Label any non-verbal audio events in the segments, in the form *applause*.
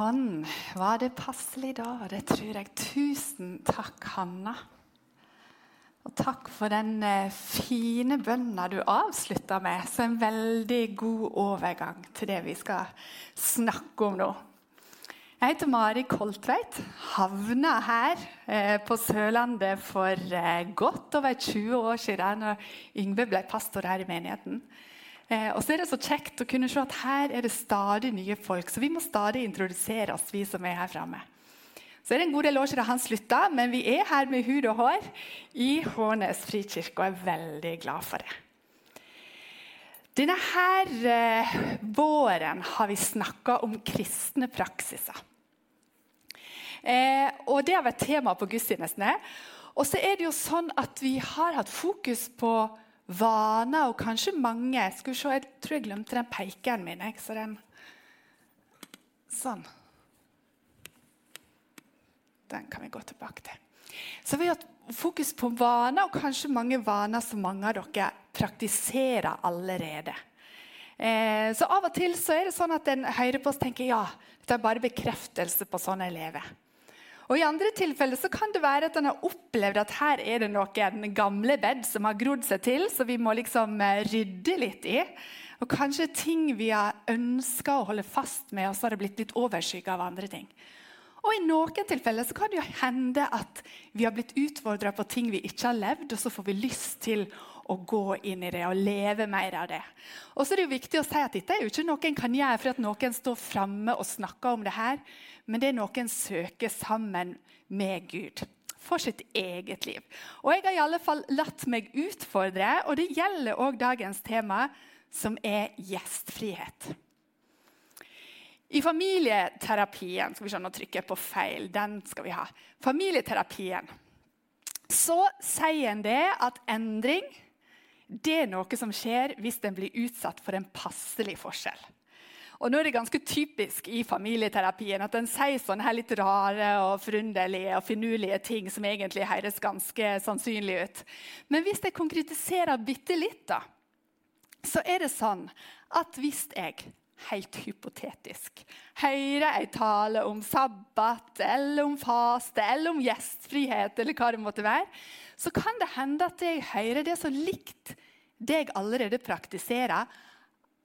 Sånn. Var det passelig da? Det tror jeg. Tusen takk, Hanna. Og takk for den eh, fine bønna du avslutta med. Så en veldig god overgang til det vi skal snakke om nå. Jeg heter Mari Koltveit. Havna her eh, på Sørlandet for eh, godt over 20 år siden da Yngve ble pastor her i menigheten. Eh, og så er det så kjekt å kunne se at her er det stadig nye folk. Så vi må stadig introdusere oss, vi som er her framme. Så er det en god del år siden han slutta, men vi er her med hud og hår i Hånes frikirke og er veldig glad for det. Denne her eh, våren har vi snakka om kristne praksiser. Eh, og Det har vært tema på gudstjenestene. Og så er det jo sånn at vi har hatt fokus på vaner og kanskje mange Skal vi se, Jeg tror jeg glemte den pekeren min. Jeg, så den, sånn. Den kan vi gå tilbake til. Så vi har hatt fokus på vaner, og kanskje mange vaner som mange av dere praktiserer allerede. Eh, så Av og til så er det sånn at en hører på oss tenker ja, dette er bare bekreftelse på sånn jeg lever. Og I andre tilfeller så kan det være at han har opplevd at her er det noen gamle bed som har grodd seg til, så vi må liksom eh, rydde litt i. Og kanskje ting vi har ønska å holde fast med, og så har det blitt litt overskygga av andre ting. Og I noen tilfeller så kan det jo hende at vi har blitt utfordra på ting vi ikke har levd, og så får vi lyst til å gå inn i det og leve mer av det. Og så er det jo viktig å si at Dette er jo ikke noe en kan gjøre for at noen står framme og snakker om det her, men det er noe en søker sammen med Gud for sitt eget liv. Og Jeg har i alle fall latt meg utfordre, og det gjelder òg dagens tema, som er gjestfrihet. I familieterapien skal vi se, Nå trykker på feil. Den skal vi ha. Familieterapien. Så sier en det at endring det er noe som skjer hvis en blir utsatt for en passelig forskjell. Og nå er det ganske typisk i familieterapien at en sier sånne her litt rare og forunderlige og finurlige ting som egentlig høres ganske sannsynlig ut. Men hvis jeg konkretiserer bitte litt, da, så er det sånn at hvis jeg helt hypotetisk hører jeg tale om sabbat eller om faste eller om gjestfrihet, eller hva det måtte være, så kan det hende at jeg hører det så likt det jeg allerede praktiserer,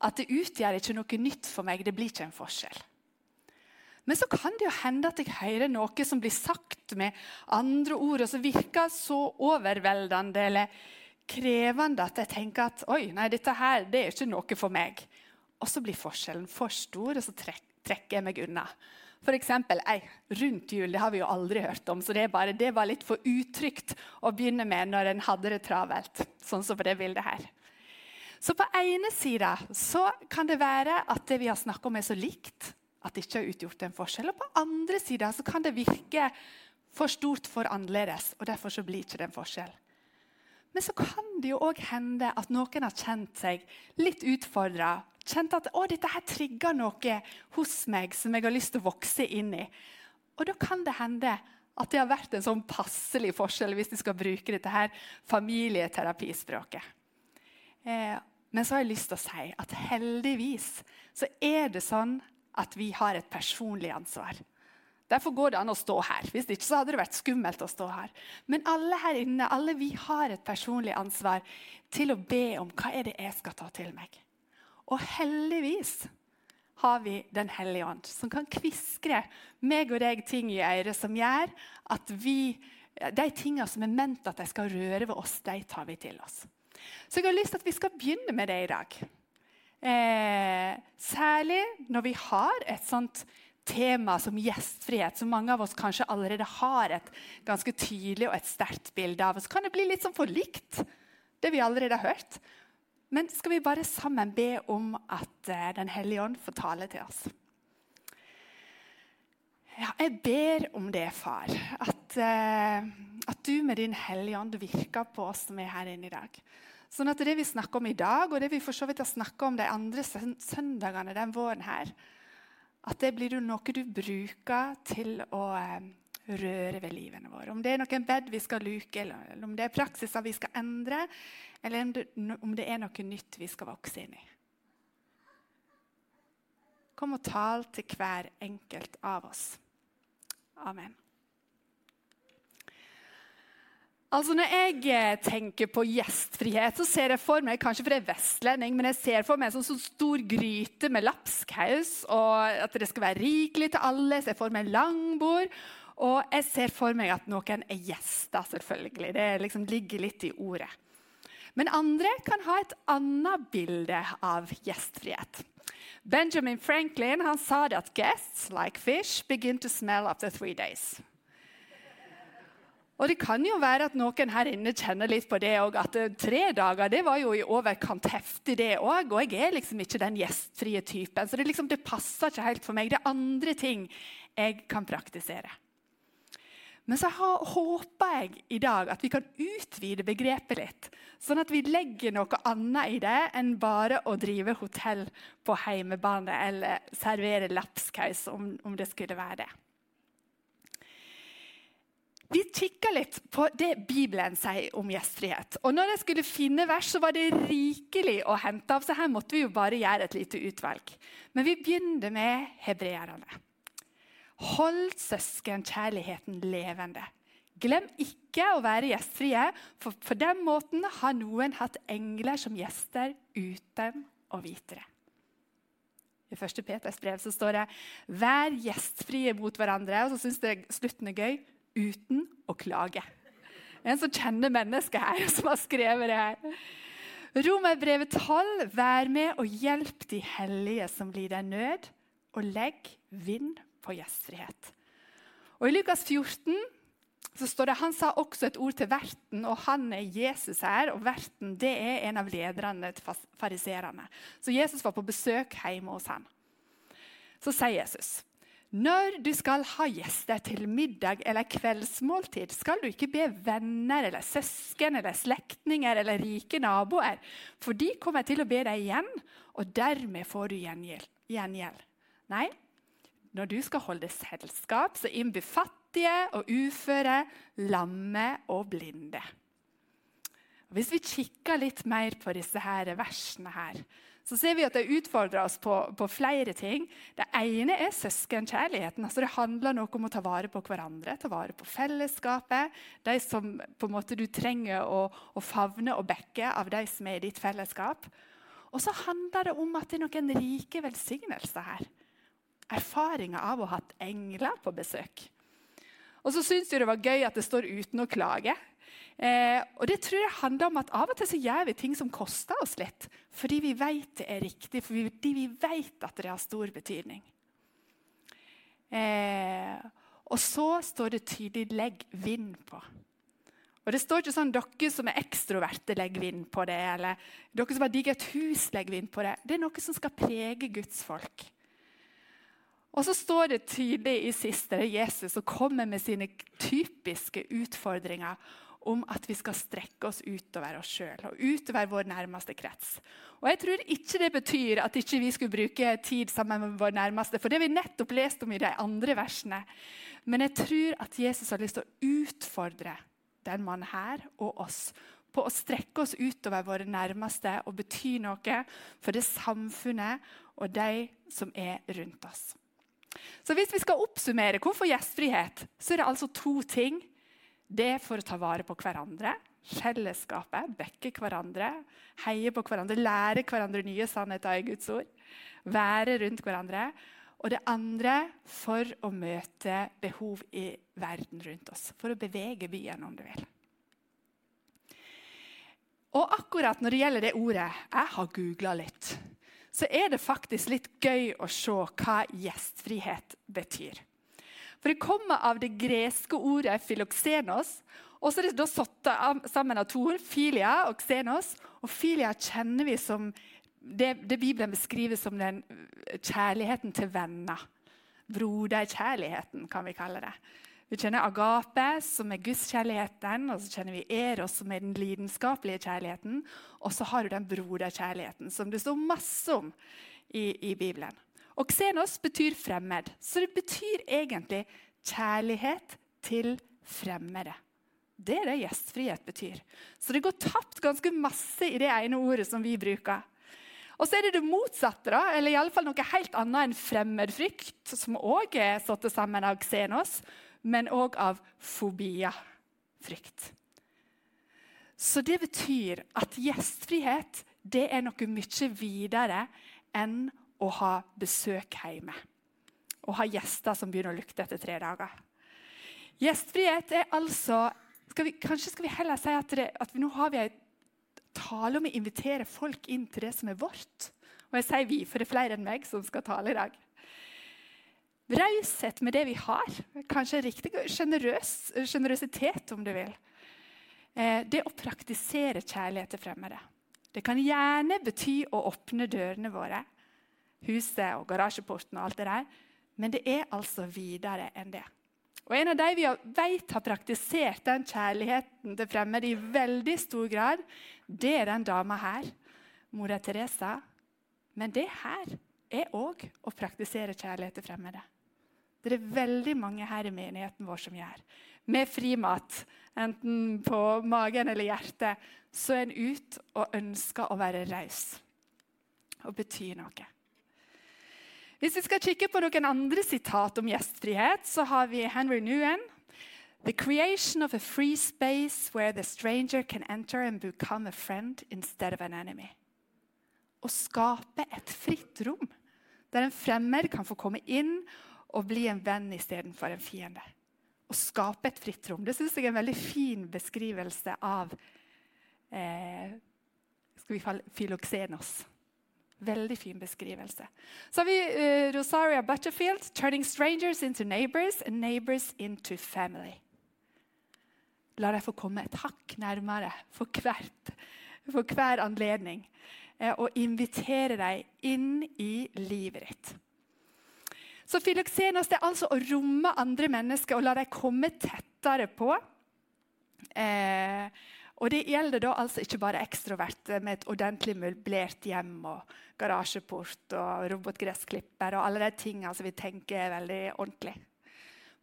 at det utgjør ikke noe nytt for meg. Det blir ikke en forskjell. Men så kan det jo hende at jeg hører noe som blir sagt med andre ord, og som virker så overveldende eller krevende at jeg tenker at oi, nei, dette her det er ikke noe for meg. Og så blir forskjellen for stor, og så trekker jeg meg unna. F.eks. ei rundt jul. Det har vi jo aldri hørt om. så Det, bare, det var litt for utrygt å begynne med når en hadde det travelt. Sånn som på det bildet her. Så på ene sida kan det være at det vi har snakka om, er så likt at det ikke har utgjort en forskjell. Og på andre sida kan det virke for stort for annerledes, og derfor blir ikke en forskjell. Men så kan det jo òg hende at noen har kjent seg litt utfordra. Kjent at å, dette her trigger noe hos meg som jeg har lyst til å vokse inn i. Og da kan det hende at det har vært en sånn passelig forskjell hvis du skal bruke dette her familieterapispråket. Eh, men så har jeg lyst til å si at heldigvis så er det sånn at vi har et personlig ansvar. Derfor går det an å stå her. Hvis ikke så hadde det vært skummelt å stå her. Men alle her inne, alle vi har et personlig ansvar til å be om hva er det jeg skal ta til meg. Og heldigvis har vi Den hellige ånd, som kan kviskre meg og deg ting i øret som gjør at vi, de tingene som er ment at de skal røre ved oss, de tar vi til oss. Så jeg har lyst til at vi skal begynne med det i dag. Eh, særlig når vi har et sånt tema som gjestfrihet, som mange av oss kanskje allerede har et ganske tydelig og et sterkt bilde av. Så kan det bli litt sånn for likt, det vi allerede har hørt. Men skal vi bare sammen be om at uh, Den hellige ånd får tale til oss? Ja, jeg ber om det, far. At, uh, at du med din hellige ånd virker på oss som er her inne i dag. Sånn at det vi snakker om i dag, og det vi for så vidt har snakka om de andre søndagene den våren her, at det blir noe du bruker til å eh, røre ved livene våre. Om det er noen bed vi skal luke, eller om det er praksiser vi skal endre, eller om det er noe nytt vi skal vokse inn i. kom og tal til hver enkelt av oss. Amen. Altså Når jeg eh, tenker på gjestfrihet, så ser jeg for meg kanskje for jeg er vestlending, men jeg ser for meg en sånn, sånn stor gryte med lapskaus, og at det skal være rikelig til alle. Jeg ser for meg langbord. Og jeg ser for meg at noen er gjester, selvfølgelig. Det liksom ligger litt i ordet. Men andre kan ha et annet bilde av gjestfrihet. Benjamin Franklin han sa det at guests, like fish, begin to smell after three days. Og Det kan jo være at noen her inne kjenner litt på det òg. At tre dager det var jo i overkant heftig, det òg. Og jeg er liksom ikke den gjestfrie typen. Så det, liksom, det passer ikke helt for meg. Det er andre ting jeg kan praktisere. Men så håper jeg i dag at vi kan utvide begrepet litt. Sånn at vi legger noe annet i det enn bare å drive hotell på heimebane eller servere lapskaus, om, om det skulle være det. Vi kikka litt på det Bibelen sier om gjestfrihet. Og når jeg skulle finne vers, så var det rikelig å hente av, så her måtte vi jo bare gjøre et lite utvalg. Men vi begynner med hebreerne. Hold søskenkjærligheten levende. Glem ikke å være gjestfrie, for på den måten har noen hatt engler som gjester uten å vite det. I 1. Peters brev så står det 'vær gjestfrie mot hverandre'. Og så syns jeg slutten er gøy 'uten å klage'. En som kjenner mennesket her, *laughs* som har skrevet det her. Romerbrevet 12.: Vær med og hjelp de hellige som lider nød, og legg vind på gjestfrihet. Og I Lukas 14 så står det, Han sa også et ord til verten, og han er Jesus her. og Verten det er en av lederne til fariserene. Så Jesus var på besøk hjemme hos han. Så sier Jesus når du skal ha gjester til middag eller kveldsmåltid, skal du ikke be venner eller søsken eller slektninger eller rike naboer, for de kommer til å be deg igjen, og dermed får du gjengjeld. Nei, når du skal holde selskap, så innby fattige og uføre, lamme og blinde. Hvis vi kikker litt mer på disse her versene, her, så ser vi at det utfordrer oss på, på flere ting. Det ene er søskenkjærligheten. Altså det handler noe om å ta vare på hverandre, ta vare på fellesskapet. De som måte du trenger å, å favne og bekke av de som er i ditt fellesskap. Og så handler det om at det er noen rike velsignelser her Erfaringer av å ha hatt engler på besøk. Og så syns jeg det var gøy at det står 'uten å klage'. Eh, og det tror jeg handler om at Av og til så gjør vi ting som koster oss litt, fordi vi vet det er riktig, fordi vi vet at det har stor betydning. Eh, og så står det tydelig 'legg vind på'. Og Det står ikke sånn 'dere som er ekstroverte, legg vind på det', eller 'dere som har digget et hus, legg vind på det'. Det er noe som skal prege Guds folk. Og så står det tydelig i siste Jesus som kommer med sine typiske utfordringer om at vi skal strekke oss utover oss sjøl og utover vår nærmeste krets. Og Jeg tror ikke det betyr at ikke vi skulle bruke tid sammen med vår nærmeste, for det vi nettopp lest om i de andre versene. Men jeg tror at Jesus har lyst til å utfordre den mannen her og oss på å strekke oss utover våre nærmeste og bety noe for det samfunnet og de som er rundt oss. Så hvis vi skal oppsummere hvorfor gjestfrihet, så er det altså to ting. Det er for å ta vare på hverandre, fellesskapet, bekke hverandre, heie på hverandre, lære hverandre nye sannheter i Guds ord, være rundt hverandre. Og det andre for å møte behov i verden rundt oss. For å bevege byen, om du vil. Og akkurat når det gjelder det ordet Jeg har googla litt så er det faktisk litt gøy å se hva gjestfrihet betyr. For Det kommer av det greske ordet filoksenos. Og så er det da satt sammen av to ord, filia og xenos. Og filia kjenner vi som det, det Bibelen beskriver som den kjærligheten til venner. Broderkjærligheten, kan vi kalle det. Vi kjenner agape, som er gudskjærligheten, og så kjenner vi eros, som er den lidenskapelige kjærligheten. Og så har du den broderkjærligheten, som det står masse om i, i Bibelen. Og xenos betyr fremmed, så det betyr egentlig kjærlighet til fremmede. Det er det gjestfrihet betyr. Så det går tapt ganske masse i det ene ordet som vi bruker. Og så er det det motsatte, da, eller i alle fall noe helt annet enn fremmedfrykt, som òg er satt sammen av xenos, men òg av fobia, frykt. Så det betyr at gjestfrihet det er noe mye videre enn å ha besøk hjemme. Å ha gjester som begynner å lukte etter tre dager. Gjestfrihet er altså skal vi, Kanskje skal vi heller si at, det, at vi, nå har vi en tale om å invitere folk inn til det som er vårt. Og jeg sier vi, for det er flere enn meg som skal tale i dag. Raushet med det vi har. Kanskje riktig sjenerøsitet, om du vil. Eh, det å praktisere kjærlighet til fremmede. Det kan gjerne bety å åpne dørene våre, huset og garasjeporten og alt det der, men det er altså videre enn det. Og En av de vi vet har praktisert den kjærligheten til fremmede i veldig stor grad, det er den dama her, mora Teresa. Men det her er òg å praktisere kjærlighet til fremmede. Det er veldig mange her i menigheten vår som gjør. Med frimat, enten på magen eller hjertet, så er en ut og ønsker å være raus og bety noe. Hvis vi skal kikke på noen andre sitat om gjestfrihet, så har vi Henry Nguyen. The creation of a free space where the stranger can enter and become a friend instead of an enemy. Å skape et fritt rom der en fremmed kan få komme inn og bli en venn istedenfor en fiende. Å skape et fritt rom. Det syns jeg er en veldig fin beskrivelse av eh, skal vi kalle Filoksenos. Veldig fin beskrivelse. Så har vi uh, Rosaria Butterfield, 'Turning strangers into neighbors and neighbors into family'. La deg få komme et hakk nærmere for, hvert, for hver anledning. Eh, og invitere deg inn i livet ditt. Så Filoksenos er altså å romme andre mennesker og la dem komme tettere på. Eh, og Det gjelder da altså ikke bare ekstroverte med et ordentlig møblert hjem og garasjeport og robotgressklipper og alle de tingene som vi tenker er veldig ordentlig.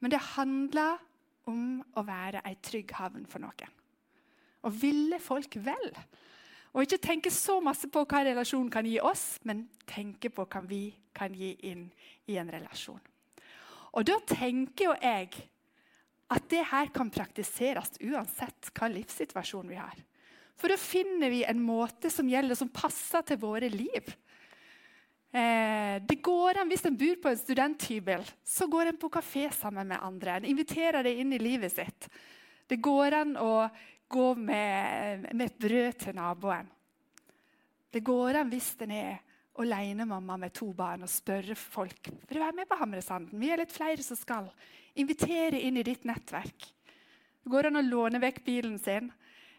Men det handler om å være ei trygg havn for noen. Og ville folk vel. Og ikke tenke så masse på hva relasjonen kan gi oss, men tenke på hva vi kan gi inn i en relasjon. Og da tenker jo jeg at det her kan praktiseres uansett hva livssituasjon vi har. For da finner vi en måte som gjelder, som passer til våre liv. Eh, det går an, Hvis en bor på en studenthybel, så går en på kafé sammen med andre. En inviterer det inn i livet sitt. Det går an å gå med, med et brød til naboen. Det går an hvis en er alenemamma med to barn og spørre folk vil du være med på Hamresanden. Vi er litt flere som skal. Invitere inn i ditt nettverk. Det går an å låne vekk bilen sin.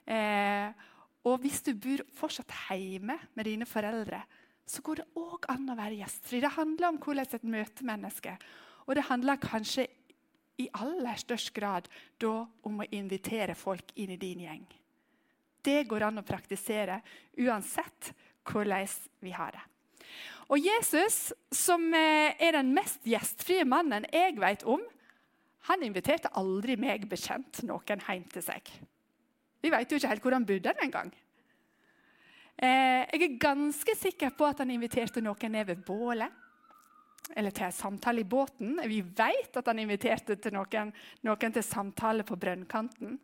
Eh, og hvis du bor fortsatt hjemme med dine foreldre, så går det òg an å være gjestfri. Det handler om hvordan et møtemenneske. Og det handler kanskje i aller størst grad da om å invitere folk inn i din gjeng. Det går an å praktisere uansett hvordan vi har det. Og Jesus, som eh, er den mest gjestfrie mannen jeg vet om, han inviterte aldri meg bekjent noen hjem til seg. Vi vet jo ikke helt hvor han bodde engang. Eh, jeg er ganske sikker på at han inviterte noen ned ved bålet. Eller til en samtale i båten. Vi vet at han inviterte til noen, noen til samtale på brønnkanten.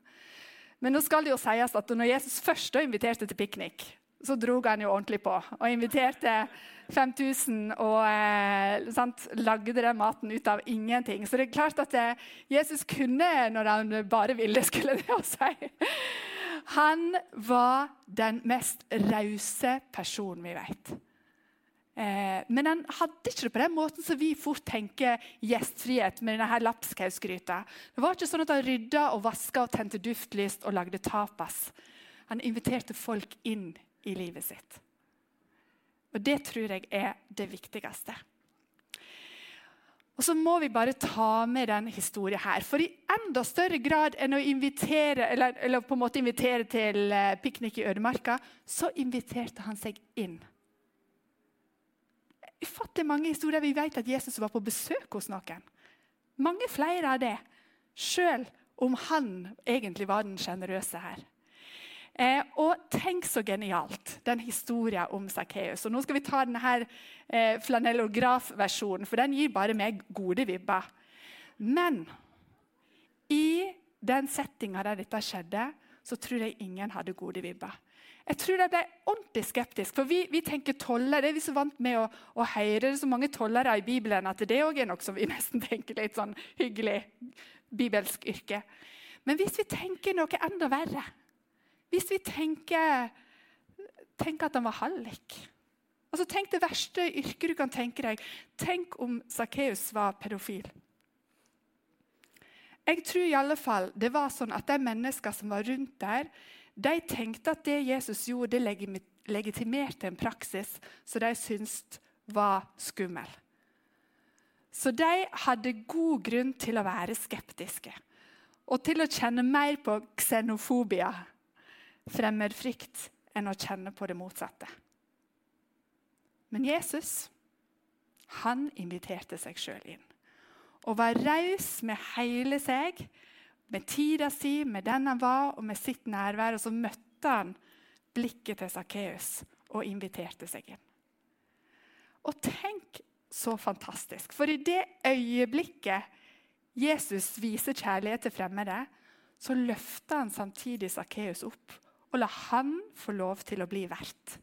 Men nå skal det jo sies at når Jesus først inviterte til piknik, så dro han jo ordentlig på og inviterte 5000 og eh, sant, lagde den maten ut av ingenting. Så det er klart at eh, Jesus kunne når han bare ville, skulle det å si. Han var den mest rause personen vi vet. Eh, men han hadde ikke det på den måten som vi fort tenker gjestfrihet med denne lapskausgryta. Det var ikke sånn at han rydda og vaska og tente duftlys og lagde tapas. Han inviterte folk inn i livet sitt. Og Det tror jeg er det viktigste. Og så må vi bare ta med den historien her. For i enda større grad enn å invitere, eller, eller på en måte invitere til uh, piknik i ødemarka, så inviterte han seg inn. Ufattelig mange historier vi vet at Jesus var på besøk hos noen. Mange flere av det, sjøl om han egentlig var den sjenerøse her. Eh, og tenk så genialt, den historien om Sakkeus. Nå skal vi ta denne eh, flanellografversjonen, for den gir bare meg gode vibber. Men i den settinga der dette skjedde, så tror jeg ingen hadde gode vibber. Jeg tror de ble ordentlig skeptiske. For vi, vi tenker toller. Det er vi så vant med å, å høre det er så mange tollere i Bibelen at det òg er noe som vi *laughs* nesten tenker litt sånn hyggelig bibelsk yrke. Men hvis vi tenker noe enda verre Hvis vi tenker, tenker at han var hallik altså Tenk det verste yrket du kan tenke deg. Tenk om Sakkeus var pedofil. Jeg tror i alle fall det var sånn at de menneskene som var rundt der, de tenkte at det Jesus gjorde, det legitimerte en praksis som de syntes var skummel. Så de hadde god grunn til å være skeptiske og til å kjenne mer på xenofobia, fremmedfrykt, enn å kjenne på det motsatte. Men Jesus han inviterte seg sjøl inn og var raus med hele seg med tida si, med den han var, og med sitt nærvær. Og så møtte han blikket til Sakkeus og inviterte seg inn. Og tenk så fantastisk. For i det øyeblikket Jesus viser kjærlighet til fremmede, så løfter han samtidig Sakkeus opp og la han få lov til å bli vert.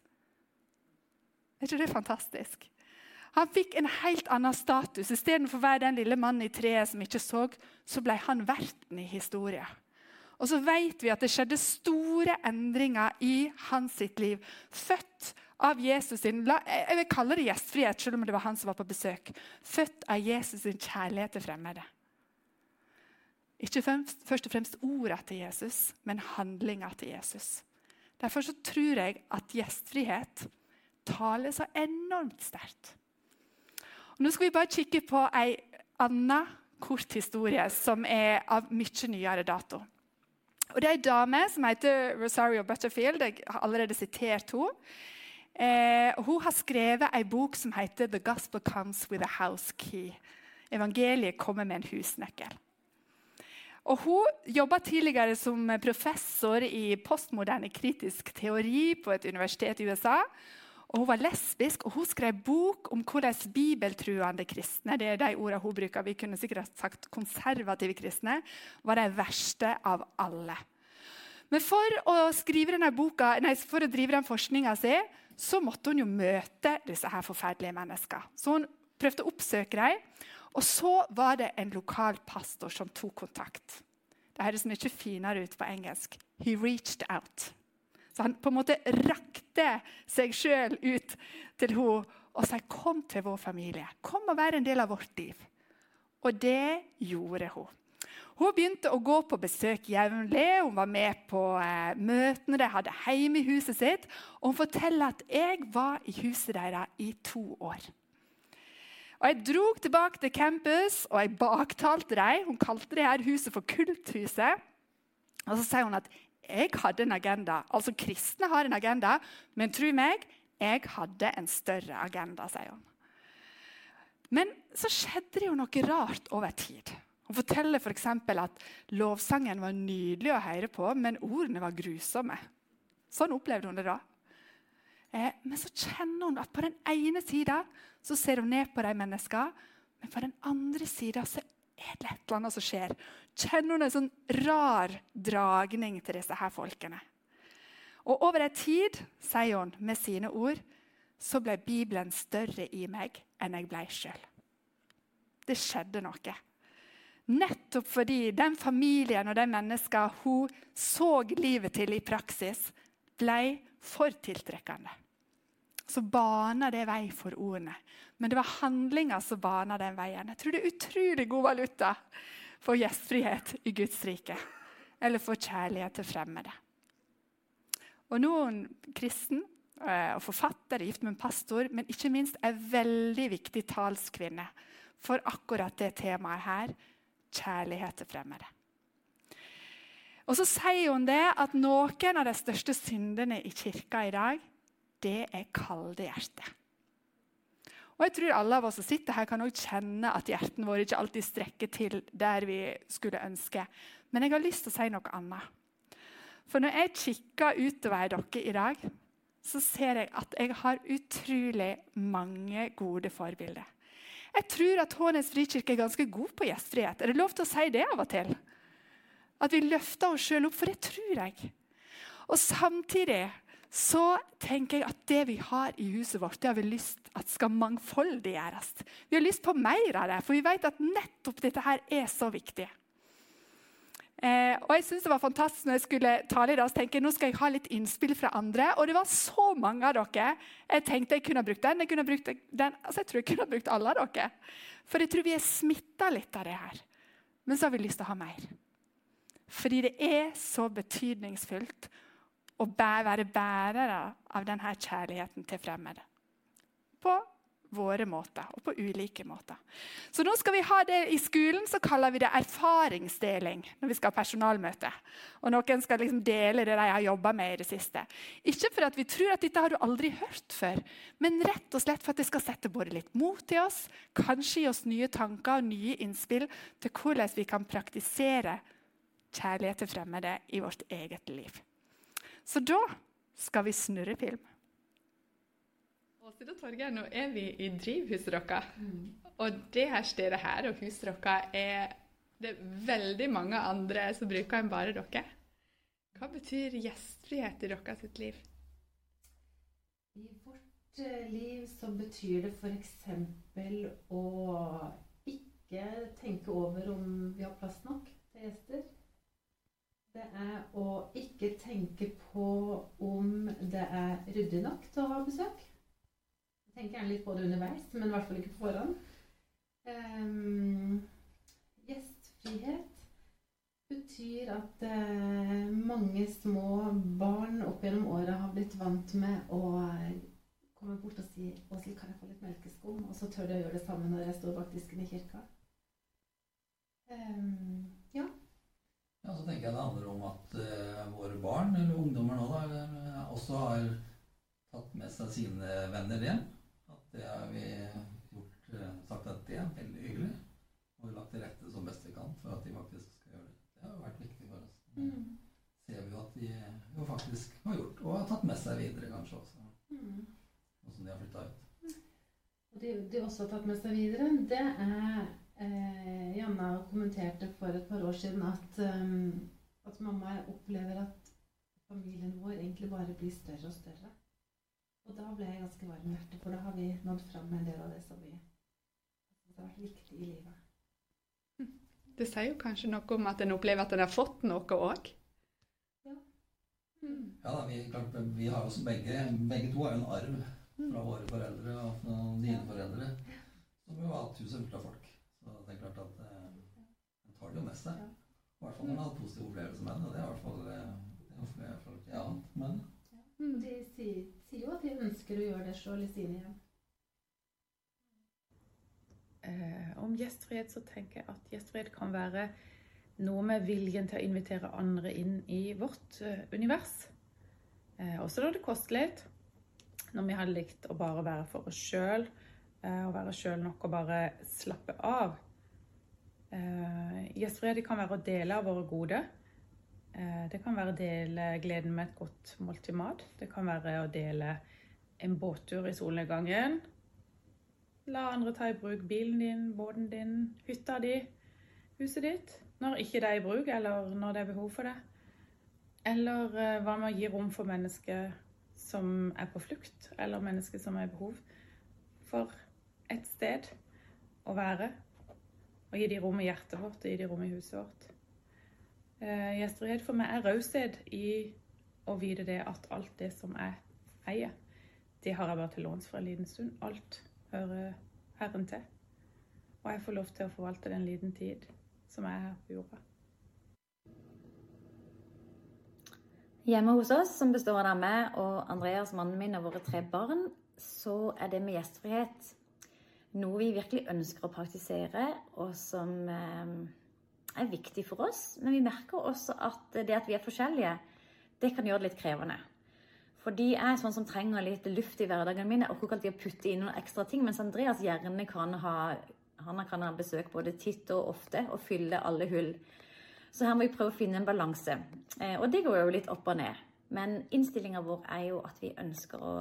Er ikke det fantastisk? Han fikk en helt annen status. Istedenfor å være den lille mannen i treet som ikke så, så ble han verten i historien. Og så vet vi at det skjedde store endringer i hans sitt liv. Født av Jesus sin Jeg vil kalle det gjestfrihet, selv om det var han som var på besøk. Født av Jesus sin kjærlighet til fremmede. Ikke først og fremst ordene til Jesus, men handlinga til Jesus. Derfor så tror jeg at gjestfrihet taler så enormt sterkt. Nå skal vi bare kikke på ei anna kort historie som er av mye nyere dato. Og Det er ei dame som heter Rosario Butterfield. Jeg har allerede sitert henne. Eh, hun har skrevet ei bok som heter 'The Gospel Comes With a House Key'. Evangeliet kommer med en husnøkkel. Og Hun jobba tidligere som professor i postmoderne kritisk teori på et universitet i USA og Hun var lesbisk, og hun skrev bok om hvordan bibeltruende kristne det er de ordene hun bruker, vi kunne sikkert sagt konservative kristne, var de verste av alle. Men for å, boka, nei, for å drive den forskninga si så måtte hun jo møte disse her forferdelige menneskene. Så hun prøvde å oppsøke dem. Og så var det en lokal pastor som tok kontakt. Det høres mye finere ut på engelsk. He reached out. Så han på en måte rakte seg sjøl ut til henne og sa kom til vår familie. Kom og vær en del av vårt liv. Og det gjorde hun. Hun begynte å gå på besøk jevnlig. Hun var med på eh, møtene de hadde hjemme i huset sitt. Og hun forteller at jeg var i huset deres i to år. Og Jeg dro tilbake til campus og jeg baktalte dem. Hun kalte det her huset for Kulthuset. Og så sier hun at jeg hadde en agenda. Altså, Kristne har en agenda, men tro meg, jeg hadde en større agenda, sier hun. Men så skjedde det jo noe rart over tid. Hun forteller f.eks. For at lovsangen var nydelig å høre på, men ordene var grusomme. Sånn opplevde hun det da. Eh, men så kjenner hun at på den ene sida ser hun ned på de menneskene, men på den andre sida er det et eller annet som skjer. Kjenner hun en sånn rar dragning til disse her folkene? Og over en tid, sier hun med sine ord, så ble Bibelen større i meg enn jeg ble sjøl. Det skjedde noe. Nettopp fordi den familien og de menneskene hun så livet til i praksis, ble for tiltrekkende. Så baner det vei for ordene. Men det var handlinga som bana den veien. Jeg tror det er utrolig god valuta for gjestfrihet i Guds rike. Eller for kjærlighet til fremmede. Og noen kristen eh, og forfatter, gift med en pastor, men ikke minst en veldig viktig talskvinne for akkurat det temaet her kjærlighet til fremmede. Og så sier hun det at noen av de største syndene i kirka i dag, det er kalde hjerter. Og jeg tror alle av oss som sitter her, kan også kjenne at hjertene våre ikke alltid strekker til der vi skulle ønske. Men jeg har lyst til å si noe annet. For når jeg kikker utover dere i dag, så ser jeg at jeg har utrolig mange gode forbilder. Jeg tror at Hånes frikirke er ganske god på gjestfrihet. Er det lov til å si det av og til? At vi løfter oss sjøl opp, for det tror jeg. Og samtidig så tenker jeg at det vi har i huset vårt, det har vi lyst at skal mangfoldiggjøres. Vi har lyst på mer av det, for vi vet at nettopp dette her er så viktig. Eh, og jeg synes Det var fantastisk når jeg skulle tale i dag, så tenkte jeg nå skal jeg ha litt innspill fra andre. Og det var så mange av dere. Jeg tenkte jeg kunne brukt den. Jeg kunne brukt den, altså jeg tror jeg kunne brukt alle av dere. For jeg tror vi er smitta litt av det her. Men så har vi lyst til å ha mer. Fordi det er så betydningsfullt å være bærere av denne kjærligheten til fremmede. På våre måter, og på ulike måter. Så nå skal vi ha det I skolen så kaller vi det erfaringsdeling når vi skal ha personalmøte. Og Noen skal liksom dele det de har jobba med i det siste. Ikke for at vi tror at dette har du aldri hørt før, men rett og slett for at det skal sette både litt mot i oss, kanskje gi oss nye tanker og nye innspill til hvordan vi kan praktisere kjærlighet til fremmede i vårt eget liv. Så da skal vi snurre film. Åshild og Torgeir, nå er vi i drivhuset deres. Mm. Og det her stedet her og huset deres er det er veldig mange andre som bruker enn bare dere. Hva betyr gjestfrihet i deres sitt liv? I vårt eh, liv så betyr det f.eks. å ikke tenke over om vi har plass nok til gjester det er å ikke tenke på om det er ryddig nok til å ha besøk. Jeg tenker gjerne litt på det underveis, men i hvert fall ikke på forhånd. Um, gjestfrihet betyr at uh, mange små barn opp gjennom året har blitt vant med å komme bort og si 'Åshild, kan jeg få litt melkeskum?' Og så tør de å gjøre det samme når jeg står bak disken i kirka. Um, ja. Ja, så tenker jeg det handler om at uh, våre barn, eller ungdommer nå, da, eller, eh, også har tatt med seg sine venner hjem. At det har vi gjort, uh, sagt at det er veldig hyggelig. Og lagt til rette som best vi kan for at de faktisk skal gjøre det. Det har vært viktig for oss. Mm. ser vi jo at de jo faktisk har gjort, og har tatt med seg videre kanskje også. Mm. Nå som de har flytta ut. Og det de også har tatt med seg videre, det er Eh, Janna kommenterte for et par år siden at, um, at mamma opplever at familien vår egentlig bare blir større og større. Og da ble jeg ganske varm i hjertet, for da har vi nådd fram med en del av det som vi har vært viktig i livet. Det sier jo kanskje noe om at en opplever at en har fått noe òg? Ja. Mm. ja da, vi, klart, vi har også begge, begge to har jo en arv fra våre foreldre og fra dine foreldre. Som jo har hatt huset fullt av folk. Så det er klart at eh, en tar det jo med seg. I hvert fall når en har hatt positive opplevelser med det. Det er i hvert fall, eh, det er flere folk fall ikke annet med det. De sier, sier, jo at de ønsker å gjøre det sjøl i sine hjem. Eh, om gjestfrihet så tenker jeg at gjestfrihet kan være noe med viljen til å invitere andre inn i vårt eh, univers. Eh, også når det koster litt. Når vi hadde likt å bare være for oss sjøl Eh, å være sjøl nok og bare slappe av. Eh, gjestfrihet kan være å dele av våre gode. Eh, det kan være å dele gleden med et godt måltid mat. Det kan være å dele en båttur i solnedgangen. La andre ta i bruk bilen din, båten din, hytta di, huset ditt. Når ikke det er i bruk, eller når det er behov for det. Eller hva med å gi rom for mennesker som er på flukt, eller mennesker som er i behov for et sted å være. Og gi de rom i hjertet vårt og gi de rom i huset vårt. Eh, gjestfrihet for meg er raushet i å vite det at alt det som jeg eier, det har jeg bare til låns for en liten stund. Alt hører Herren til. Og jeg får lov til å forvalte den liten tid som jeg er her på jorda. Hjemme hos oss, som består av meg og Andreas, mannen min og våre tre barn, så er det med gjestfrihet noe vi virkelig ønsker å praktisere, og som eh, er viktig for oss. Men vi merker også at det at vi er forskjellige, det kan gjøre det litt krevende. For de er sånn som trenger litt luft i hverdagen min. Jeg orker ikke alltid å putte inn noen ekstra ting, mens Andreas gjerne kan ha, kan ha besøk både titt og ofte og fylle alle hull. Så her må vi prøve å finne en balanse. Eh, og det går jo litt opp og ned. Men innstillinga vår er jo at vi ønsker å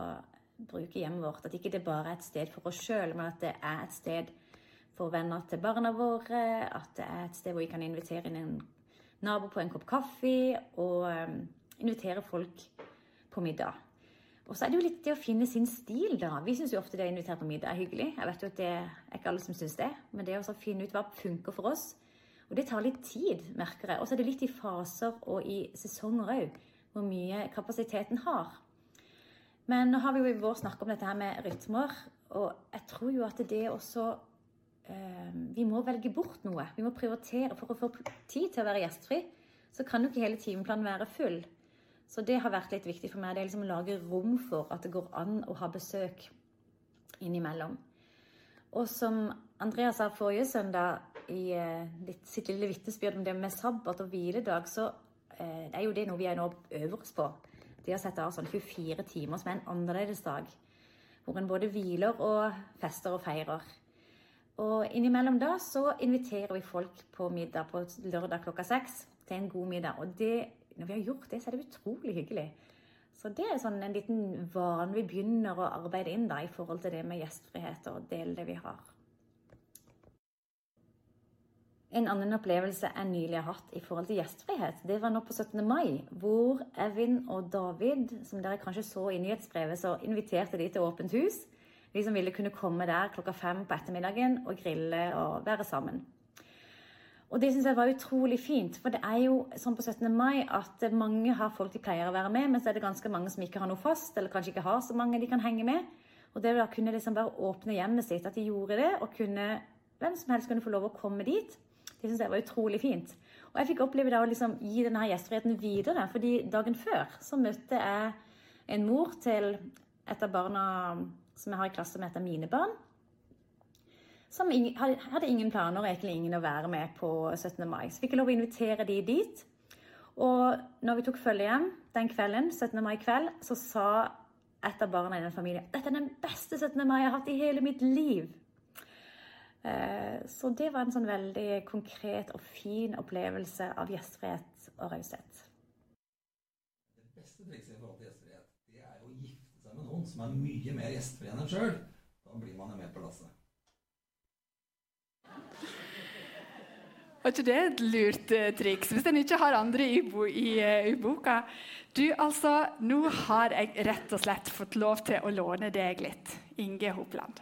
bruke hjemmet vårt. At ikke det bare er et sted for oss sjøl, men at det er et sted for venner til barna våre. At det er et sted hvor vi kan invitere inn en nabo på en kopp kaffe, og um, invitere folk på middag. Og så er det jo litt det å finne sin stil, da. Vi syns jo ofte det å invitere på middag er hyggelig. Jeg vet jo at det er ikke alle som syns det, men det å finne ut hva funker for oss Og det tar litt tid, merker jeg. Og så er det litt i faser og i sesonger òg, hvor mye kapasiteten har. Men nå har vi jo i vår snakka om dette her med rytmer, og jeg tror jo at det også eh, Vi må velge bort noe. Vi må prioritere. For å få tid til å være gjestfri, så kan jo ikke hele timeplanen være full. Så det har vært litt viktig for meg. Det er liksom å lage rom for at det går an å ha besøk innimellom. Og som Andreas sa forrige søndag i eh, sitt lille vitnesbyrd om det med sabbat og hviledag, så eh, er jo det noe vi nå øver oss på. De har sett av sånn 24 timer som er en annerledes dag. Hvor en både hviler og fester og feirer. Og innimellom da så inviterer vi folk på middag på lørdag klokka seks til en god middag. Og det når vi har gjort det, så er det utrolig hyggelig. Så det er sånn en liten vane vi begynner å arbeide inn da, i forhold til det med gjestfrihet og dele det vi har. En annen opplevelse jeg nylig har hatt i forhold til gjestfrihet, det var nå på 17. mai, hvor Evin og David, som dere kanskje så i nyhetsbrevet, så inviterte de til åpent hus. De som ville kunne komme der klokka fem på ettermiddagen og grille og være sammen. Og det syns jeg var utrolig fint. For det er jo sånn på 17. mai at mange har folk de pleier å være med, men så er det ganske mange som ikke har noe fast, eller kanskje ikke har så mange de kan henge med. Og det å kunne liksom bare åpne hjemmet sitt, at de gjorde det, og kunne, hvem som helst kunne få lov å komme dit, det syns jeg var utrolig fint. Og jeg fikk oppleve da å liksom gi denne gjestfriheten videre, fordi dagen før så møtte jeg en mor til et av barna som jeg har i klasse med, et av mine barn som hadde ingen planer og egentlig ingen å være med på 17. mai. Så fikk jeg lov å invitere de dit. Og når vi tok følge hjem den kvelden, 17. mai kveld, så sa et av barna i den familien dette er den beste 17. mai jeg har hatt i hele mitt liv. Eh, så det var en sånn veldig konkret og fin opplevelse av gjestfrihet og raushet. Det beste trikset i forhold til gjestfrihet, det er å gifte seg med noen som er mye mer gjestfri enn en sjøl. Da blir man jo med på lasset. Var ikke det et lurt uh, triks? Hvis en ikke har andre i, bo, i, uh, i, boka. Du, altså, Nå har jeg rett og slett fått lov til å låne deg litt, Inge Hopland.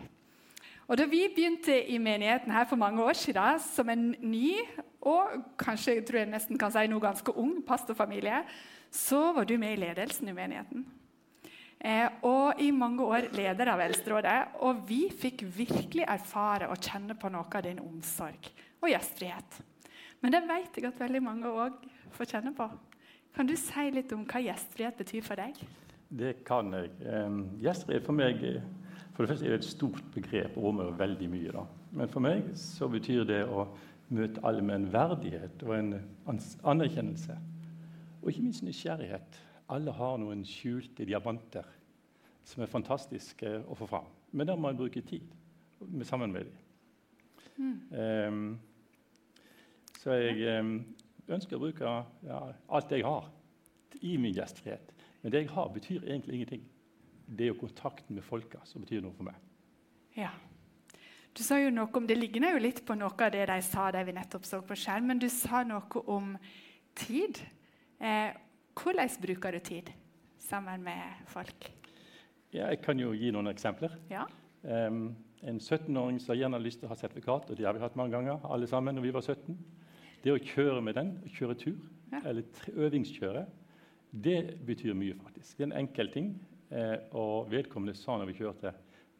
Og Da vi begynte i menigheten her for mange år siden som en ny og kanskje jeg tror jeg nesten kan si noe ganske ung pastorfamilie, så var du med i ledelsen i menigheten. Eh, og i mange år leder av Eldsterådet. Og vi fikk virkelig erfare og kjenne på noe av din omsorg og gjestfrihet. Men det vet jeg at veldig mange òg får kjenne på. Kan du si litt om hva gjestfrihet betyr for deg? Det kan jeg. Um, gjestfrihet for meg for det første er det et stort begrep og rommer veldig mye. Da. Men for meg så betyr det å møte alle med en verdighet og en anerkjennelse. Og ikke minst nysgjerrighet. Alle har noen skjulte diamanter som er fantastiske å få fram. Men da må man bruke tid med sammen med dem. Mm. Um, så jeg ønsker å bruke ja, alt jeg har, i min gjestfrihet. Men det jeg har, betyr egentlig ingenting. Det er jo kontakten med folka som betyr noe for meg. Ja. Du sa jo noe om, Det ligner jo litt på noe av det de sa de vi nettopp så på skjermen. Du sa noe om tid. Eh, hvordan bruker du tid sammen med folk? Ja, jeg kan jo gi noen eksempler. Ja. Um, en 17-åring som gjerne har lyst til å ha sertifikat, og det har vi hatt mange ganger, alle sammen, når vi var 17. Det å kjøre med den, kjøre tur, ja. eller øvingskjøre, det betyr mye, faktisk. Det er en enkel ting. Eh, og vedkommende sa når vi kjørte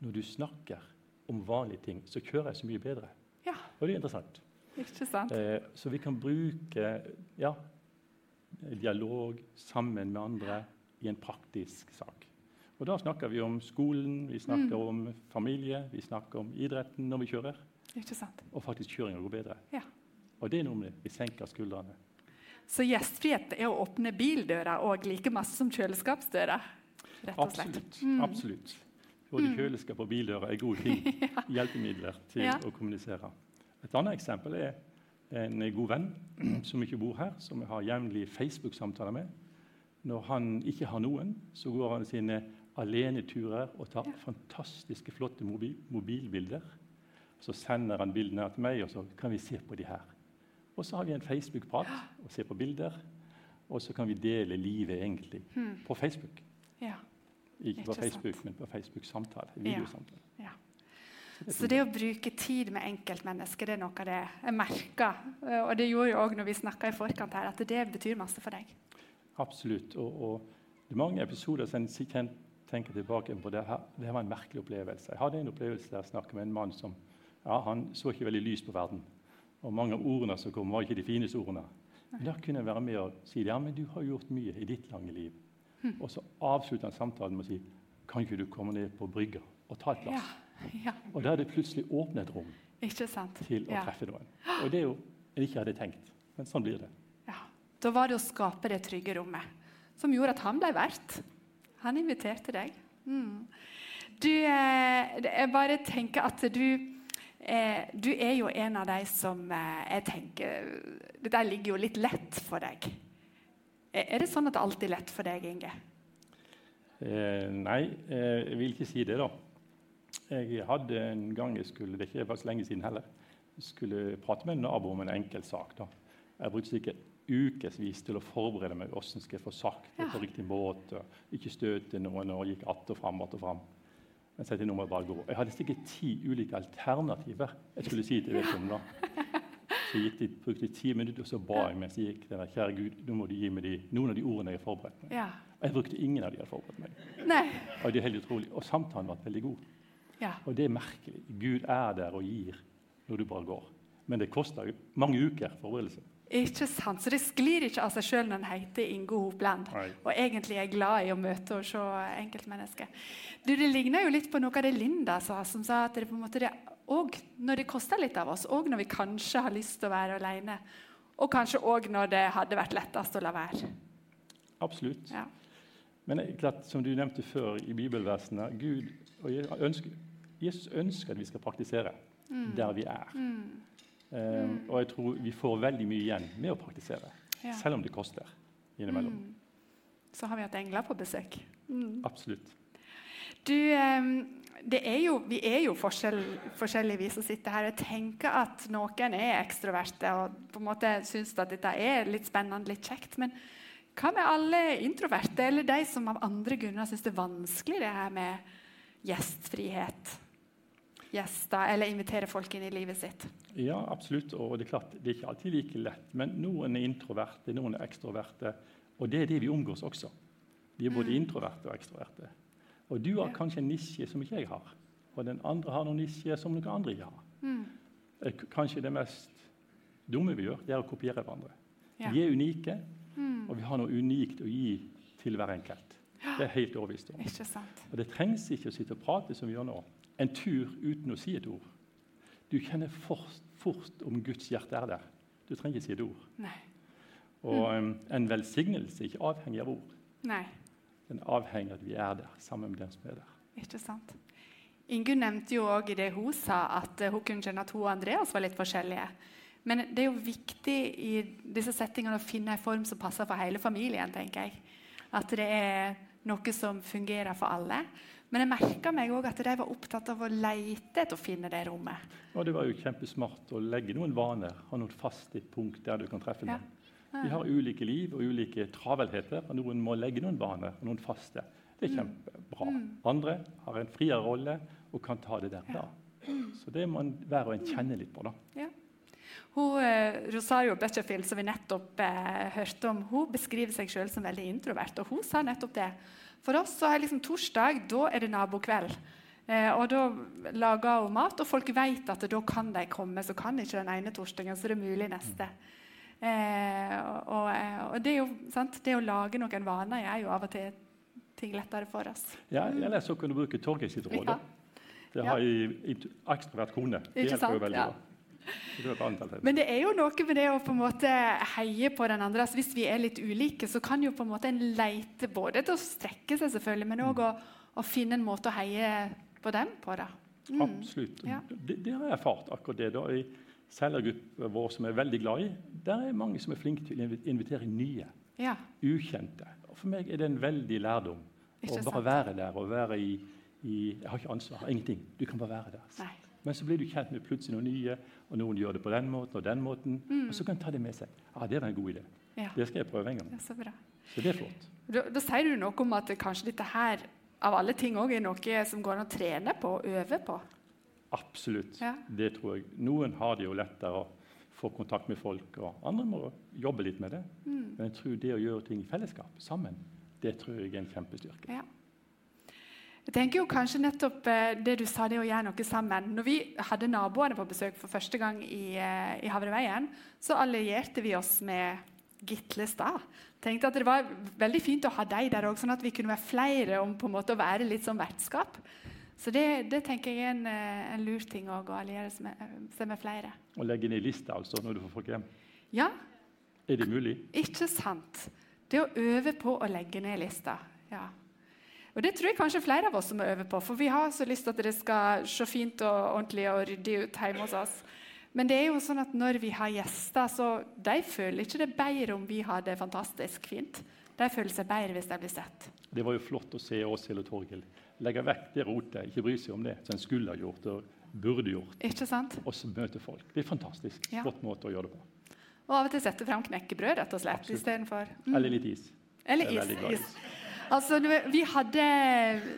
når du snakker om vanlige ting, så kjører jeg så mye bedre. Ja. Og det er interessant. Ikke sant? Eh, så vi kan bruke ja, dialog sammen med andre i en praktisk sak. Og Da snakker vi om skolen, vi snakker mm. om familie, vi snakker om idretten når vi kjører. Ikke sant? Og faktisk kjøringa går bedre. Ja. Og det er noe med Vi senker skuldrene. Så gjestfrihet er å åpne bildøra og like masse som kjøleskapsdøra? Rett og slett. Absolutt. Mm. absolutt. Både mm. kjøleskap og bildører er gode ting. *laughs* ja. Hjelpemidler til ja. å kommunisere. Et annet eksempel er en god venn som ikke bor her, som jeg har jevnlig Facebook-samtaler med. Når han ikke har noen, så går han sine aleneturer og tar fantastiske, flotte mobil mobilbilder. Så sender han bildene til meg, og så kan vi se på de her. Og så har vi en Facebook-prat og ser på bilder. Og så kan vi dele livet egentlig på Facebook. Ja. Ikke på sant. Facebook, men på Facebook-samtale. Videosamtale. Ja. Det Så det å bruke tid med enkeltmennesker det er noe det jeg merker. Og det gjorde jo òg når vi snakka i forkant her, at det betyr masse for deg. Absolutt. Og, og det er mange episoder som jeg kan tenke tilbake på. Det her, det her var en merkelig opplevelse. Jeg hadde en opplevelse der jeg snakket med en mann som ja, han så ikke veldig lyst på verden. Og mange av ordene som kom, var ikke de fineste ordene. Men da kunne jeg være med og si ja, men du har gjort mye i ditt lange liv. Og så avslutter han samtalen med å si kan ikke du komme ned på brygga og ta et Ja. glass? ja. Og da er det plutselig åpnet et rom til å Ja. treffe noen. Og det er jo jeg ikke hadde tenkt. Men sånn blir det. Ja. Da var det å skape det trygge rommet som gjorde at han ble vert. Han inviterte deg. Mm. Du, eh, jeg bare tenker at du eh, Du er jo en av de som eh, jeg tenker Det der ligger jo litt lett for deg. Er er det sånn at det alltid er lett for deg, Inge? Eh, nei, eh, jeg vil ikke si det, da. Jeg hadde en gang jeg skulle det er ikke faktisk lenge siden heller, skulle prate med en nabo om en enkel sak. da. Jeg brukte sikkert ukevis til å forberede meg hvordan skal jeg få sagt det på riktig måte. Ikke støte noen og gikk att og fram att og fram. Men så jeg, nå må jeg bare gå. Jeg hadde sikkert ti ulike alternativer jeg skulle si til vedkommende. Det, brukte jeg ti minutter, og så ba jeg mens jeg gikk. Denne, Kjære Gud, nå må du gi meg de, noen av de ordene jeg har forberedt meg. Ja. Og jeg brukte ingen av de jeg hadde forberedt meg. Nei. Og det er helt utrolig. Og samtalen var veldig god. Ja. Og det er merkelig. Gud er der og gir når du bare går. Men det koster mange uker forberedelse. Ikke sant? Så det sklir ikke av seg sjøl når en heter Inge Hopland. Og egentlig er glad i å møte og se enkeltmennesker. Du, Det ligner jo litt på noe av det Linda sa, som sa at det på en måte det, og når det koster litt av oss, og når vi kanskje har lyst til å være alene, og kanskje òg når det hadde vært lettest å la være. Absolutt. Ja. Men klart, som du nevnte før i bibelversene, Gud og ønsker, Jesus ønsker at vi skal praktisere der vi er. Eh, og jeg tror vi får veldig mye igjen med å praktisere, Ja. selv om det koster innimellom. Så har vi hatt engler på besøk. Absolutt. Du, eh, det er jo, vi er jo forskjell, forskjellige, vi som sitter her. Jeg tenker at noen er ekstroverte og på en måte syns at dette er litt spennende, litt kjekt. Men hva med alle introverte, eller de som av andre grunner syns det er vanskelig det her med gjestfrihet? Gjester, eller invitere folk inn i livet sitt. Ja, absolutt. Og det er klart, det er ikke alltid like lett. Men noen er introverte, noen er ekstroverte. Og det er det vi omgås også. Vi er både introverte og ekstroverte. Og du har kanskje en nisje som ikke jeg har. Og den andre har noen nisjer som noen andre ikke har. Mm. Kanskje det mest dumme vi gjør, det er å kopiere hverandre. Ja. Vi er unike, og vi har noe unikt å gi til hver enkelt. Det er helt overbevist om. Og Det trengs ikke å sitte og prate som vi gjør nå. En tur uten å si et ord. Du kjenner fort, fort om Guds hjerte er der. Du trenger ikke si et ord. Nei. Og mm. en velsignelse er ikke avhengig av ord. Nei. Den avhenger av at vi er der sammen med den som er der. Ikke sant? Ingunn nevnte jo òg i det hun sa, at eh, hun kunne kjenne at hun og Andreas var litt forskjellige. Men det er jo viktig i disse settingene å finne en form som passer for hele familien. tenker jeg. At det er noe som fungerer for alle. Men jeg merka meg òg at de var opptatt av å leite etter å finne det rommet. Og det var jo kjempesmart å legge noen vaner, ha noen faste punkt der du kan treffe Ja. Vi har ulike liv og ulike travelheter, og noen må legge noen vaner og noen faste. Det er kjempebra. Andre har en friere rolle og kan ta det der. da. Så det må hver og en kjenne litt på. da. Ja. Hun, eh, Rosario Butcherfield, som vi nettopp eh, hørte om, hun beskriver seg selv som veldig introvert. Og hun sa nettopp det. For oss så er liksom torsdag da er det nabokveld. Eh, og Da lager hun mat, og folk vet at da kan de komme. Så kan ikke den ene torsdagen, så det er mulig neste. Eh, og, eh, og det, er jo, sant? det å lage noen vaner er jo av og til ting lettere for oss. Ja, Eller så kan du bruke Torgeir sitt råd. Ja. Det har ei int- ekstrovert kone. Det Ikke hjelper jo veldig Ja. bra. Det. Men det er jo noe med det å på en måte heie på den andre. Altså, hvis vi er litt ulike, så kan jo på en måte en leite både til å strekke seg, selvfølgelig, men òg å, å finne en måte å heie på dem på. da. Absolutt. Ja. Det, det har jeg erfart, akkurat det. da. I cellergruppa vår som er veldig glad i, der er mange som er flinke til å invitere nye, Ja, ukjente. Og For meg er det en veldig lærdom å bare være der og være i, i Jeg har ikke ansvar, ingenting. Du kan bare være der. nei. Men så blir du kjent med plutselig noen nye, og noen gjør det på den måten og den måten. Mm. Og så kan du ta det med seg. Ja, det var en god idé. Ja, Det skal jeg prøve en gang. det er så bra. Så det er flott. Da, da sier du noe om at kanskje dette her av alle ting også er noe som går an å trene på og øve på. Absolutt. Ja. Det tror jeg. Noen har det jo lettere å få kontakt med folk, og andre må jobbe litt med det. Mm. Men jeg tror det å gjøre ting i fellesskap, sammen, det tror jeg er en kjempestyrke. Ja. Jeg tenker jo kanskje nettopp eh, det du sa, det å gjøre noe sammen. Når vi hadde naboene på besøk for første gang i, eh, i Havreveien, så allierte vi oss med Gitlestad. Tenkte at Det var veldig fint å ha deg der òg, sånn at vi kunne være flere om på en måte å være litt som vertskap. Så det, det tenker jeg er en, eh, en lur ting å alliere seg med, med flere. Å legge ned lista altså, når du får folk hjem. Ja, Er det mulig? Ikke sant? Det å øve på å legge ned lista. Ja. Og Det tror jeg kanskje flere av oss må øve på, for vi har så lyst til at det skal se fint og ordentlig og ryddig ut hjemme hos oss. Men det er jo sånn at når vi har gjester, så de føler ikke det bedre om vi har det fantastisk fint. De føler seg bedre hvis de blir sett. Det var jo flott å se Åshild og Torgild legge vekk det rotet, ikke bry seg om det, som en skulle ha gjort og burde gjort, Ikke sant? og så møte folk. Det er fantastisk. Ja. Flott måte å gjøre det på. Og av og til sette fram knekkebrød rett og slett istedenfor mm. Eller litt is. Eller er is. is. Altså, når vi hadde,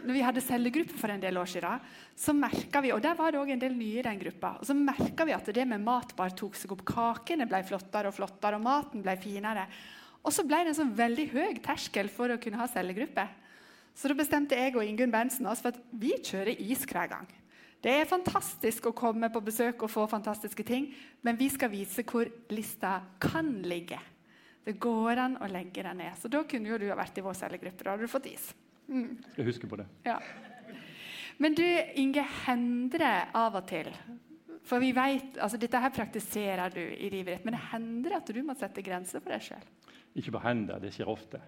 når vi hadde cellegruppe for en del år siden, så merka vi og der var det òg en del nye i den gruppa, og så merka vi at det med mat bare tok seg opp. Kakene ble flottere og flottere, og maten ble finere. Og så ble det en sånn veldig høy terskel for å kunne ha cellegruppe. Så da bestemte jeg og Ingunn Berntsen oss for at vi kjører is hver gang. Det er fantastisk å komme på besøk og få fantastiske ting, men vi skal vise hvor lista kan ligge. Det går an å legge den ned. Så da kunne jo du ha vært i vår cellegruppe. Da hadde du fått is. Mm, Skal huske på det. ja. Men du, Inge, hender det av og til For vi vet, altså Dette her praktiserer du i livet ditt, men det hender at du må sette grenser for deg sjøl? Ikke på hender, det skjer ofte.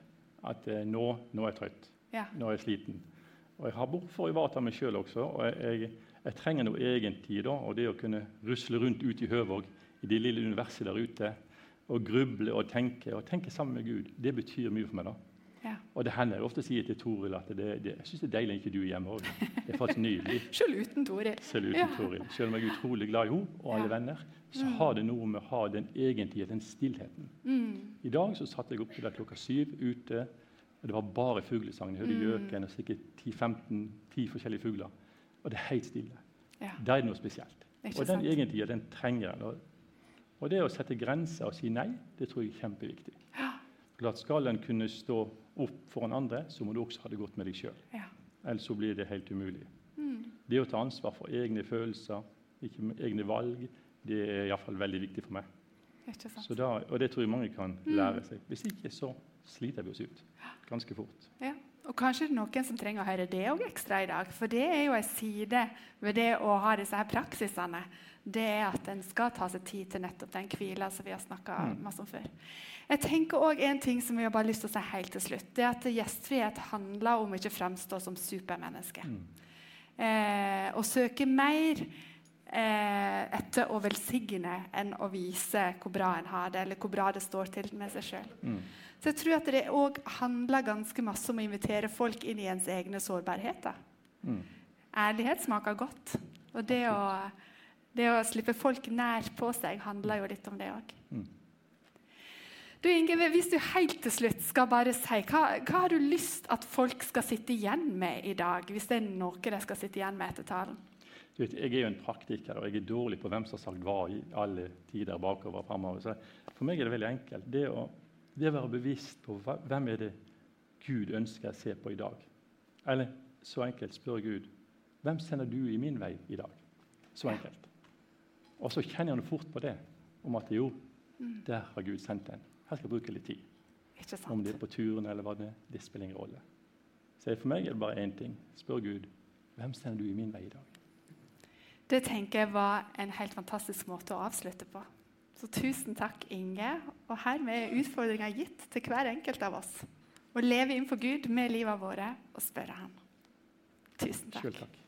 At eh, nå, nå er jeg trøtt. Ja. Nå er jeg sliten. Og jeg har behov for å ivareta meg sjøl også. Og jeg, jeg, trenger noe egen tid. da, Og det å kunne rusle rundt ute i Høvåg, i det lille universet der ute, og gruble og tenke, og tenke sammen med Gud, det betyr mye for meg. da. Ja. Og det hender jeg ofte sier til Toril at det, det, jeg syns det er deilig at ikke du er hjemme òg. Det er faktisk nydelig. *laughs* Selv uten Toril. Selv uten Ja. Toril. Selv om jeg er utrolig glad i henne og alle Ja. venner, så har det noe med å ha den egentlige, den stillheten. Mm. I dag så satt jeg opp til klokka syv ute, og det var bare fuglesang. Jeg hørte Mm. gjøken og sikkert 10-15 forskjellige fugler. Og det er helt stille. Ja. Da er det noe spesielt. Det Og den sant? egentlige, den trenger en. Og- det å sette grenser og si nei, det tror jeg er kjempeviktig. Klart Skal en kunne stå opp for en andre, så må du også ha det godt med deg sjøl. Ja. Ellers så blir det helt umulig. Mm. Det å ta ansvar for egne følelser, ikke egne valg, det er iallfall veldig viktig for meg. Da, og det tror jeg mange kan lære seg. Hvis ikke, så sliter vi oss ut ganske fort. Ja. Og kanskje det er noen som trenger å høre det òg ekstra i dag. For det er jo en side ved det å ha disse her praksisene. Det er at en skal ta seg tid til nettopp den hvila som vi har snakka Mm. masse om før. Jeg tenker også En ting som vi har bare lyst til å si helt til slutt, det er at gjestfrihet handler om ikke å framstå som supermenneske. Mm. Eh, å søke mer eh, etter og velsigne enn å vise hvor bra en har det, eller hvor bra det står til med seg sjøl. Mm. Så jeg tror at det òg handler ganske masse om å invitere folk inn i ens egne sårbarheter. Mm. Ærlighet smaker godt. Og det å, det å slippe folk nær på seg handler jo litt om det òg. Mm. Du Inge, hvis du helt til slutt skal bare si, hva, hva har du lyst at folk skal sitte igjen med i dag? Hvis det er noe de skal sitte igjen med etter talen? Du vet, jeg er jo en praktiker, og jeg er dårlig på hvem som har sagt hva i alle tider bakover og fremover. Så for meg er det veldig enkelt. Det å, det å være bevisst på hvem er det Gud ønsker å se på i dag. Eller så enkelt spør Gud hvem sender du i min vei i dag? Så enkelt. Og så kjenner han fort på det, om at jo, der har Gud sendt en. Her skal jeg bruke litt tid. Om det er på turen eller hva det er, det spiller ingen rolle. Så for meg er det bare én ting. Spør Gud hvem sender du i min vei i dag? Det tenker jeg var en helt fantastisk måte å avslutte på. Så tusen takk, Inge. Og hermed er utfordringa gitt til hver enkelt av oss. Å leve innenfor Gud med livet våre og spørre ham. Tusen takk.